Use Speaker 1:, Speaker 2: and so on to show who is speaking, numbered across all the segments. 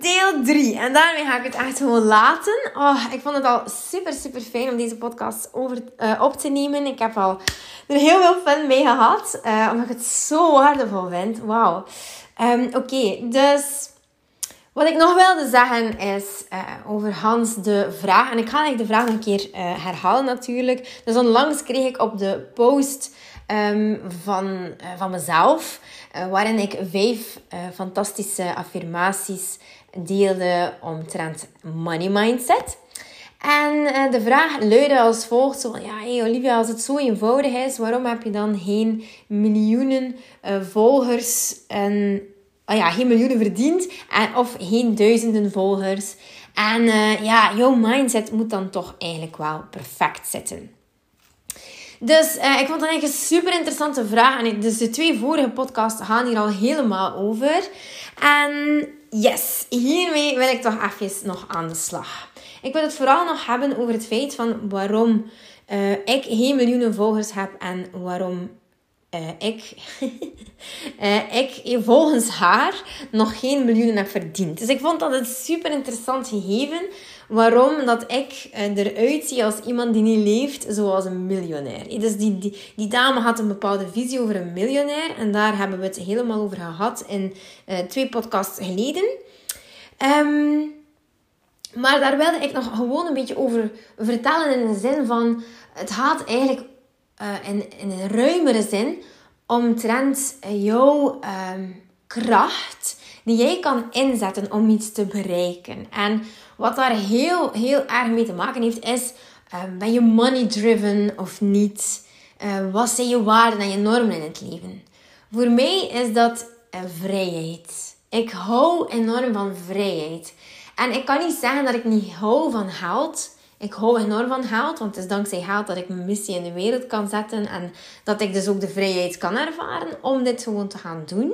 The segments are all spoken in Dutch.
Speaker 1: Deel 3. En daarmee ga ik het echt gewoon laten. Oh, ik vond het al super, super fijn om deze podcast over, uh, op te nemen. Ik heb al er heel veel fun mee gehad, uh, omdat ik het zo waardevol vind. Wauw. Um, Oké, dus wat ik nog wilde zeggen is uh, over Hans de vraag. En ik ga eigenlijk de vraag nog een keer herhalen natuurlijk. Dus onlangs kreeg ik op de post um, van, van mezelf waarin ik vijf uh, fantastische affirmaties deelde omtrent money mindset. En uh, de vraag luidde als volgt: zo, ja, Olivia, als het zo eenvoudig is, waarom heb je dan geen miljoenen volgers en oh ja, geen miljoenen verdiend en, of geen duizenden volgers? En ja, jouw mindset moet dan toch eigenlijk wel perfect zitten. Dus uh, ik vond dat eigenlijk een super interessante vraag. Dus de twee vorige podcasts gaan hier al helemaal over. En yes, hiermee wil ik toch even nog aan de slag. Ik wil het vooral nog hebben over het feit van waarom uh, ik geen miljoenen volgers heb en waarom uh, ik, ik volgens haar nog geen miljoenen heb verdiend. Dus ik vond dat een super interessant gegeven. Waarom? Dat ik uh, eruit zie als iemand die niet leeft zoals een miljonair. Dus die, die, die dame had een bepaalde visie over een miljonair. En daar hebben we het helemaal over gehad in twee podcasts geleden. Um, maar daar wilde ik nog gewoon een beetje over vertellen in de zin van... Het gaat eigenlijk uh, in, in een ruimere zin omtrent jouw uh, kracht die jij kan inzetten om iets te bereiken. En wat daar heel, heel erg mee te maken heeft, is: ben je money driven of niet? Uh, wat zijn je waarden en je normen in het leven? Voor mij is dat vrijheid. Ik hou enorm van vrijheid. En ik kan niet zeggen dat ik niet hou van geld. Ik hou enorm van geld, want het is dankzij geld dat ik mijn missie in de wereld kan zetten en dat ik dus ook de vrijheid kan ervaren om dit gewoon te gaan doen.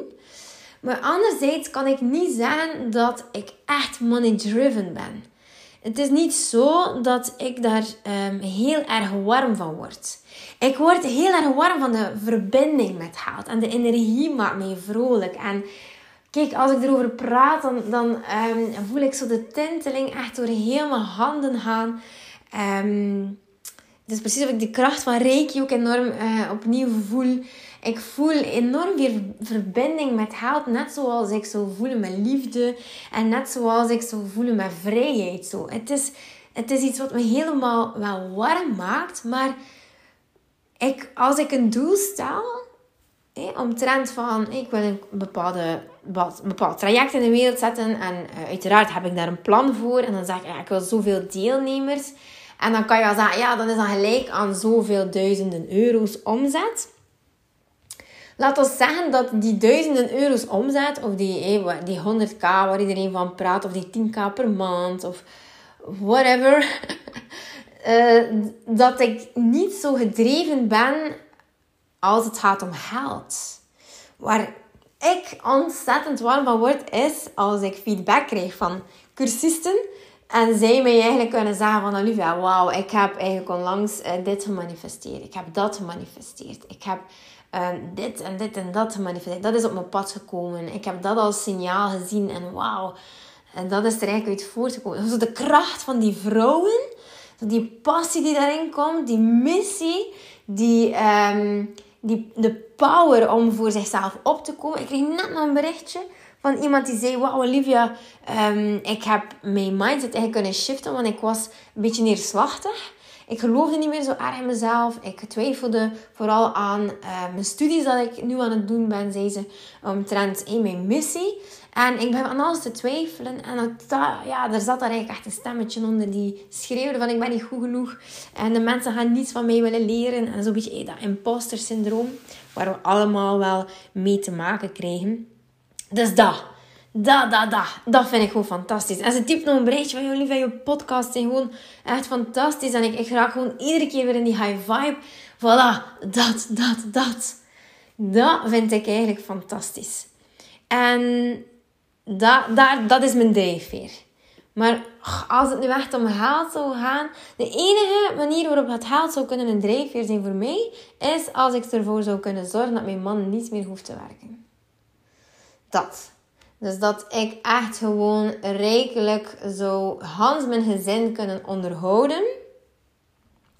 Speaker 1: Maar anderzijds kan ik niet zeggen dat ik echt money driven ben. Het is niet zo dat ik daar um, heel erg warm van word. Ik word heel erg warm van de verbinding met geld. En de energie maakt mij vrolijk. En kijk, als ik erover praat, dan, dan um, voel ik zo de tinteling echt door heel mijn handen gaan. Um, het is precies of ik de kracht van Reiki ook enorm uh, opnieuw voel. Ik voel enorm veel verbinding met geld, net zoals ik zou voelen met liefde en net zoals ik zou voelen met vrijheid. Zo. Het, is, het is iets wat me helemaal wel warm maakt, maar ik, als ik een doel stel, omtrent van ik wil een bepaalde, een bepaald traject in de wereld zetten en uh, uiteraard heb ik daar een plan voor en dan zeg ik, ja, ik wil zoveel deelnemers. En dan kan je wel zeggen, ja, dat is dan gelijk aan zoveel duizenden euro's omzet. Laat ons zeggen dat die duizenden euro's omzet, of die, die 100k waar iedereen van praat, of die 10k per maand, of whatever, uh, dat ik niet zo gedreven ben als het gaat om geld. Waar ik ontzettend warm van word, is als ik feedback krijg van cursisten. En zij mij eigenlijk kunnen zeggen van Olivia, wauw, ik heb eigenlijk onlangs uh, dit gemanifesteerd. Ik heb dat gemanifesteerd. Ik heb Ehm, dit en dit en dat manifesteren. Dat is op mijn pad gekomen. Ik heb dat als signaal gezien en wauw. En dat is er eigenlijk uit voortgekomen. Dus de kracht van die vrouwen, die passie die daarin komt, die missie, die, um, die, de power om voor zichzelf op te komen. Ik kreeg net nog een berichtje van iemand die zei: Wauw, Olivia, um, ik heb mijn mindset eigenlijk kunnen shiften, want ik was een beetje neerslachtig. Ik geloofde niet meer zo erg in mezelf. Ik twijfelde vooral aan uh, mijn studies dat ik nu aan het doen ben, zei ze, omtrent in mijn missie. En ik ben aan alles te twijfelen. En dat, ja, er zat daar eigenlijk echt een stemmetje onder die schreeuwde van ik ben niet goed genoeg. En de mensen gaan niets van mij willen leren. En zo'n beetje dat imposter syndroom, waar we allemaal wel mee te maken krijgen. Dus dat. Dat, dat, dat. Dat vind ik gewoon fantastisch. En ze typt nog een berichtje van, jullie van je podcast zijn gewoon echt fantastisch. En ik, ik raak gewoon iedere keer weer in die high vibe Voilà, dat, dat, dat. Dat vind ik eigenlijk fantastisch. En dat, daar, dat is mijn drijfveer. Maar als het nu echt om geld zou gaan, de enige manier waarop het geld zou kunnen een drijfveer zijn voor mij, is als ik ervoor zou kunnen zorgen dat mijn man niet meer hoeft te werken. Dat. Dus dat ik echt gewoon rijkelijk zo Hans mijn gezin kunnen onderhouden.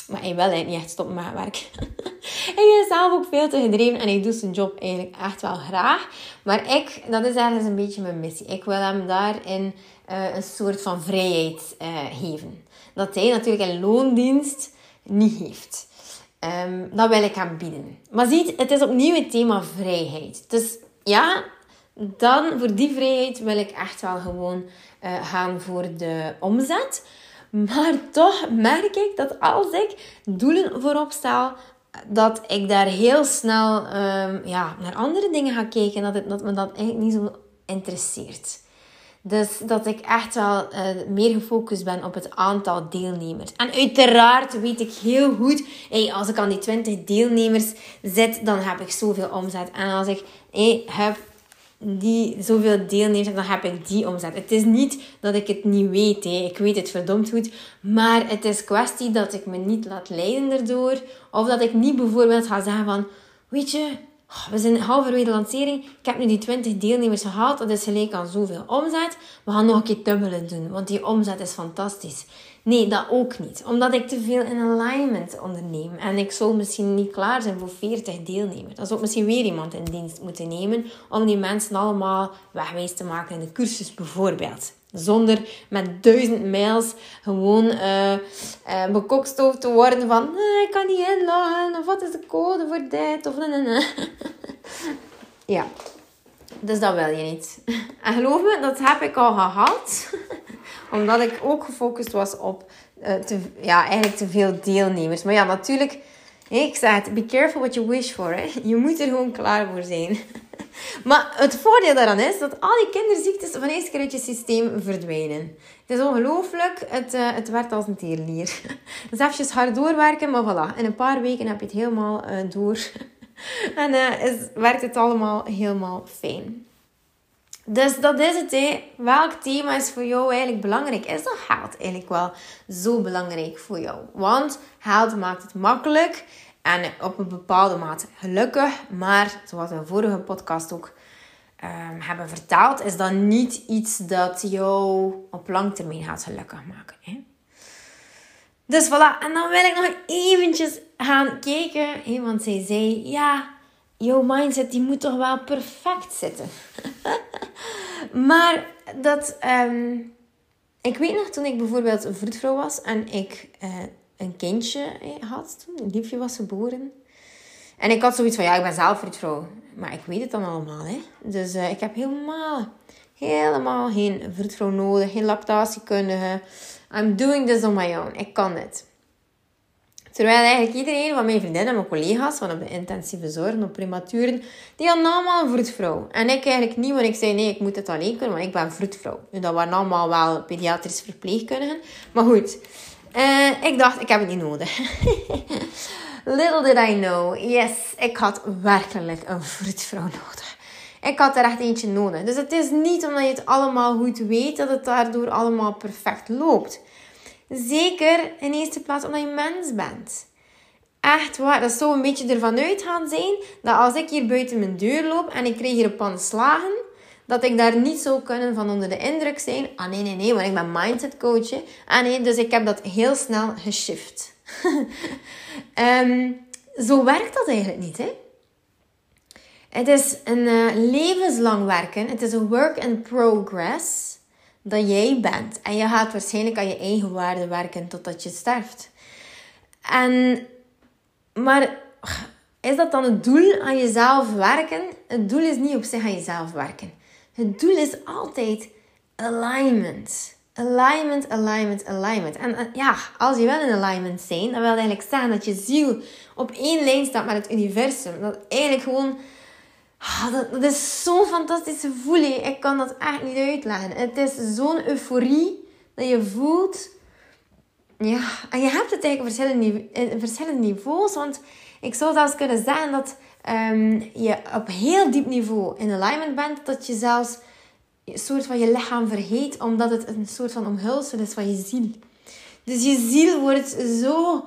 Speaker 1: Maar hij wil eigenlijk niet echt stoppen met werk. hij is zelf ook veel te gedreven en hij doet zijn job eigenlijk echt wel graag. Maar ik, dat is ergens een beetje mijn missie. Ik wil hem daarin uh, een soort van vrijheid uh, geven. Dat hij natuurlijk in loondienst niet heeft. Um, dat wil ik hem bieden. Maar ziet, het is opnieuw het thema vrijheid. Dus ja, dan voor die vrijheid wil ik echt wel gewoon uh, gaan voor de omzet. Maar toch merk ik dat als ik doelen voorop stel, dat ik daar heel snel um, ja, naar andere dingen ga kijken. Dat, het, dat me dat eigenlijk niet zo interesseert. Dus dat ik echt wel uh, meer gefocust ben op het aantal deelnemers. En uiteraard weet ik heel goed, hey, als ik aan die 20 deelnemers zit, dan heb ik zoveel omzet. En als ik hey, heb die zoveel deelnemers, dan heb ik die omzet. Het is niet dat ik het niet weet. Hè. Ik weet het verdomd goed. Maar het is kwestie dat ik me niet laat leiden erdoor. Of dat ik niet bijvoorbeeld ga zeggen van... Weet je, we zijn halverwege de lancering. Ik heb nu die 20 deelnemers gehaald. Dat is gelijk aan zoveel omzet. We gaan nog een keer dubbelen doen. Want die omzet is fantastisch. Nee, dat ook niet. Omdat ik te veel in alignment onderneem. En ik zou misschien niet klaar zijn voor 40 deelnemers. Dan zou ik misschien weer iemand in dienst moeten nemen. Om die mensen allemaal wegwijs te maken in de cursus bijvoorbeeld. Zonder met duizend mails gewoon uh, uh, bekokstoofd te worden van... ik kan niet inloggen. Of wat is de code voor dit? Of... ja. Dus dat wil je niet. En geloof me, dat heb ik al gehad. Omdat ik ook gefocust was op uh, te, ja, eigenlijk te veel deelnemers. Maar ja, natuurlijk... Ik zeg het, be careful what you wish for. Hè. Je moet er gewoon klaar voor zijn. Maar het voordeel daaraan is dat al die kinderziektes van eens keer uit je systeem verdwijnen. Het is ongelooflijk. Het, uh, het werkt als een teerlier. Dus even hard doorwerken, maar voilà. In een paar weken heb je het helemaal uh, door. en uh, is, werkt het allemaal helemaal fijn. Dus dat is het. Welk thema is voor jou eigenlijk belangrijk? Is dat geld eigenlijk wel zo belangrijk voor jou? Want geld maakt het makkelijk en op een bepaalde mate gelukkig. Maar zoals we in de vorige podcast ook um, hebben verteld, is dat niet iets dat jou op lang termijn gaat gelukkig maken. Hè? Dus voilà, en dan wil ik nog eventjes gaan kijken. Want zij zei, ja, jouw mindset die moet toch wel perfect zitten. maar dat... Um, ik weet nog toen ik bijvoorbeeld vroedvrouw was en ik uh, een kindje had toen. Een liefje was geboren. En ik had zoiets van, ja, ik ben zelf vroedvrouw. Maar ik weet het dan allemaal, hè. Dus uh, ik heb helemaal, helemaal geen vroedvrouw nodig. Geen lactatiekundige. I'm doing this on my own. Ik kan het. Terwijl eigenlijk iedereen van mijn vriendinnen en mijn collega's van op de intensieve zorg, op prematuren, die hadden allemaal vroedvrouw. En ik eigenlijk niet, want ik zei nee, ik moet het alleen kunnen, want ik ben vroedvrouw. Dat waren allemaal wel pediatrische verpleegkundigen. Maar goed, uh, ik dacht, ik heb het niet nodig. Little did I know, yes, ik had werkelijk een vroedvrouw nodig. Ik had er echt eentje nodig. Dus het is niet omdat je het allemaal goed weet dat het daardoor allemaal perfect loopt. Zeker in eerste plaats omdat je mens bent. Echt waar, dat zou een beetje ervan uit gaan zijn dat als ik hier buiten mijn deur loop en ik krijg hier een pan slagen, dat ik daar niet zou kunnen van onder de indruk zijn. Ah nee, nee, nee, want ik ben mindset coach. Ah nee, dus ik heb dat heel snel geshift. um, zo werkt dat eigenlijk niet, hè? Het is een uh, levenslang werken. Het is een work in progress dat jij bent. En je gaat waarschijnlijk aan je eigen waarde werken totdat je sterft. En, maar is dat dan het doel aan jezelf werken? Het doel is niet op zich aan jezelf werken. Het doel is altijd alignment. Alignment, alignment, alignment. En uh, ja, als je wel in alignment zijn, dan wil eigenlijk zeggen dat je ziel op één lijn staat met het universum. Dat eigenlijk gewoon... Ah, dat, dat, is zo'n fantastische voeling. Ik kan dat echt niet uitleggen. Het is zo'n euforie dat je voelt. Ja, en je hebt het eigenlijk op verschillende, verschillende niveaus. Want Ik zou zelfs kunnen zeggen dat um, je op heel diep niveau in alignment bent. Dat je zelfs een soort van je lichaam vergeet, omdat het een soort van omhulsel is van je ziel. Dus je ziel wordt zo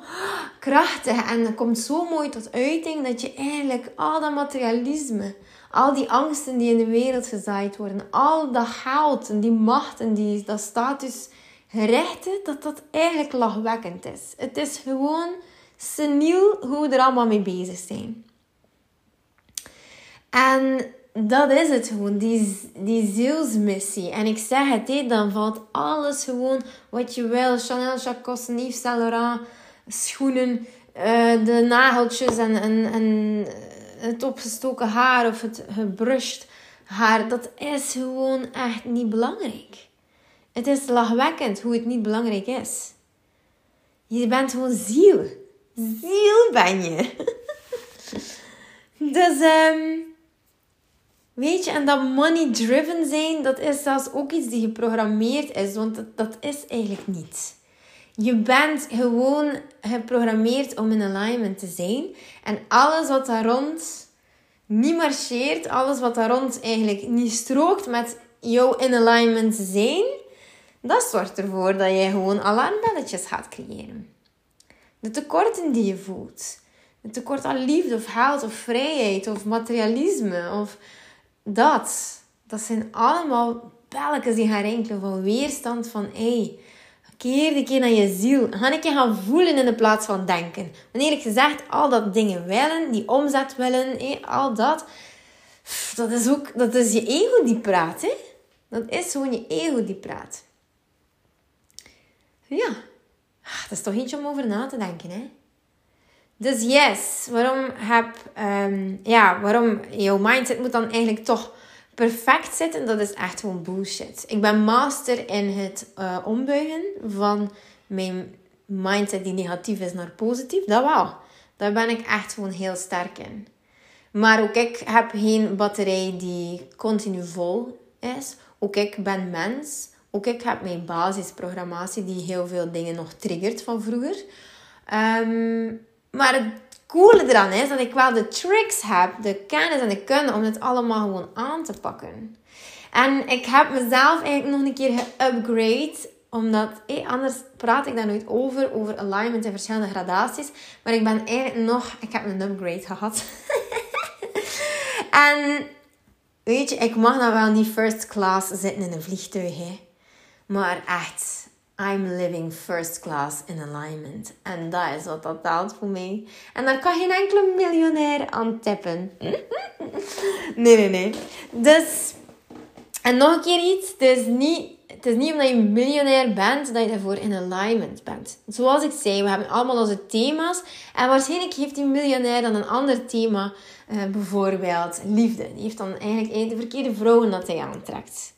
Speaker 1: krachtig en komt zo mooi tot uiting dat je eigenlijk al dat materialisme, al die angsten die in de wereld gezaaid worden, al dat geld en die macht en die, dat statusgerechten, dat dat eigenlijk lachwekkend is. Het is gewoon seniel hoe we er allemaal mee bezig zijn. En dat is het gewoon, die, die zielsmissie. En ik zeg het, dan valt alles gewoon wat je wil. Chanel, Jacques, Yves Saint Laurent, schoenen, uh, de nageltjes en, en, en het opgestoken haar of het gebrushed haar. Dat is gewoon echt niet belangrijk. Het is lachwekkend hoe het niet belangrijk is. Je bent gewoon ziel. Ziel ben je. dus... Um, Weet je, en dat money-driven zijn, dat is zelfs ook iets die geprogrammeerd is, want dat, dat is eigenlijk niet. Je bent gewoon geprogrammeerd om in alignment te zijn. En alles wat daar rond niet marcheert, alles wat daar rond eigenlijk niet strookt met jouw in alignment zijn, dat zorgt ervoor dat je gewoon alarmbelletjes gaat creëren. De tekorten die je voelt. Het tekort aan liefde of geld of vrijheid of materialisme of dat, dat zijn allemaal belletjes die gaan rinkelen van weerstand van hey, keer de keer naar je ziel. Ga een keer gaan voelen in de plaats van denken. Want eerlijk gezegd, al dat dingen willen, die omzet willen, hey, al dat, dat is ook, dat is je ego die praat. Hè? Dat is gewoon je ego die praat. Ja, ah, dat is toch eentje om over na te denken, hè? Dus yes, waarom heb, um, ja, waarom jouw mindset moet dan eigenlijk toch perfect zitten, dat is echt gewoon bullshit. Ik ben master in het uh, ombuigen van mijn mindset die negatief is naar positief. Dat wel. Daar ben ik echt gewoon heel sterk in. Maar ook ik heb geen batterij die continu vol is. Ook ik ben mens. Ook ik heb mijn basisprogrammatie die heel veel dingen nog triggert van vroeger. Um, maar het coole eraan is dat ik wel de tricks heb, de kennis en de kunde om het allemaal gewoon aan te pakken. En ik heb mezelf eigenlijk nog een keer geupgrade. Omdat, eh, anders praat ik daar nooit over, over alignment in verschillende gradaties. Maar ik ben eigenlijk nog, ik heb een upgrade gehad. en weet je, ik mag nou wel niet first class zitten in een vliegtuig. Hè. Maar echt, I'm living first class in alignment. En dat is wat dat telt voor mij. En daar kan geen enkele miljonair aan tippen. nee, nee, nee. Dus, en nog een keer iets. Het is niet, het is niet omdat je miljonair bent, dat je daarvoor in alignment bent. Zoals ik zei, we hebben allemaal onze thema's. En waarschijnlijk heeft die miljonair dan een ander thema. Uh, bijvoorbeeld liefde. Die heeft dan eigenlijk de verkeerde vrouwen dat hij aantrekt.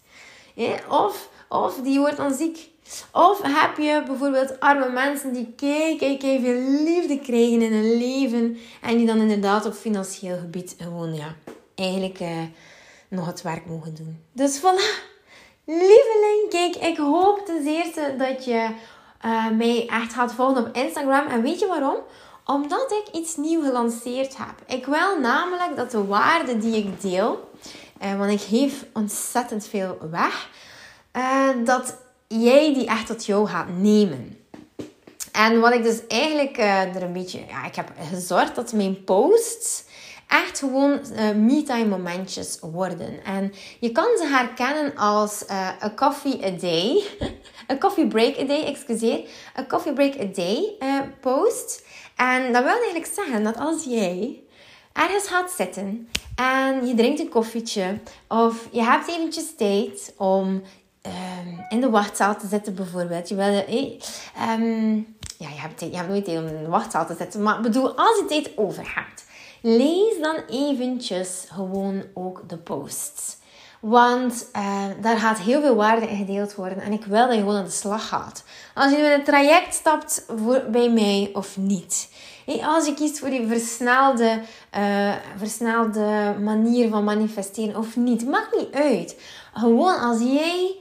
Speaker 1: Ja, of, of die wordt dan ziek of heb je bijvoorbeeld arme mensen die kei veel liefde krijgen in hun leven. En die dan inderdaad op financieel gebied gewoon, ja, eigenlijk uh, nog het werk mogen doen. Dus voilà. Lieveling, kijk, ik hoop ten eerste dat je uh, mij echt gaat volgen op Instagram. En weet je waarom? Omdat ik iets nieuw gelanceerd heb. Ik wil namelijk dat de waarde die ik deel, uh, want ik geef ontzettend veel weg, uh, dat jij die echt tot jou gaat nemen. En wat ik dus eigenlijk uh, er een beetje... Ja, ik heb gezorgd dat mijn posts echt gewoon uh, me-time momentjes worden. En je kan ze herkennen als uh, coffee a day. a coffee break a day, excuseer. A coffee break a day post. En dat wil eigenlijk zeggen dat als jij ergens gaat zitten en je drinkt een koffietje of je hebt eventjes tijd om Ehm, in de wachtzaal te zitten bijvoorbeeld. Je wil, hey, um, ja, je hebt, je hebt nooit tijd om in de wachtzaal te zitten. Maar bedoel, als je tijd over hebt, lees dan eventjes gewoon ook de posts. Want uh, daar gaat heel veel waarde in gedeeld worden. En ik wil dat je gewoon aan de slag gaat. Als je in een traject stapt voor, bij mij of niet. Als je kiest voor die versnelde, uh, versnelde manier van manifesteren of niet. Maakt niet uit. Gewoon als jij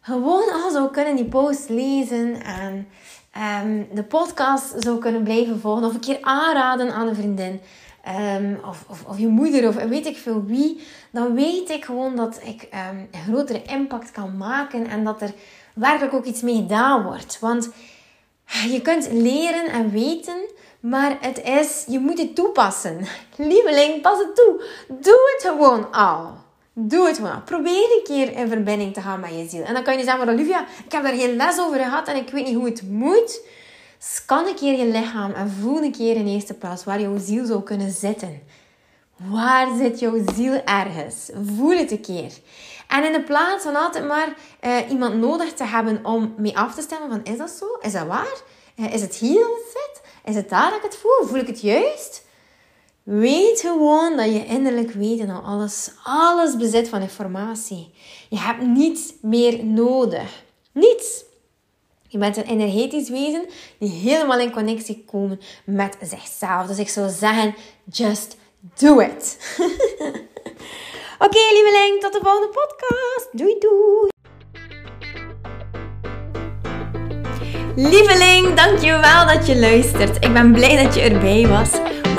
Speaker 1: gewoon al zo kunnen die post lezen en ehm, de podcast zou kunnen blijven volgen. Of een keer aanraden aan een vriendin. Ehm, of, of, of, je moeder of weet ik veel wie. Dan weet ik gewoon dat ik um, een grotere impact kan maken. En dat er werkelijk ook iets mee gedaan wordt. Want je kunt leren en weten. Maar het is, je moet het toepassen. Lieveling, pas het toe. Doe het gewoon al. Doe het gewoon. Probeer een keer in verbinding te gaan met je ziel. En dan kan je zeggen, maar Olivia, ik heb daar geen les over gehad en ik weet niet hoe het moet. Scan een keer je lichaam en voel een keer in eerste plaats waar jouw ziel zou kunnen zitten. Waar zit jouw ziel ergens? Voel het een keer. En in de plaats van altijd maar uh, iemand nodig te hebben om mee af te stemmen van is dat zo? Is dat waar? Uh, is het hier dat zit? Is het daar dat ik het voel? Voel ik het juist? Weet gewoon dat je innerlijk weet en al alles, alles bezit van informatie. Je hebt niets meer nodig. Niets. Je bent een energetisch wezen die helemaal in connectie komt met zichzelf. Dus ik zou zeggen, just do it. Oké, okay, lieveling, tot de volgende podcast. Doei, doei. Lieveling, dankjewel dat je luistert. Ik ben blij dat je erbij was.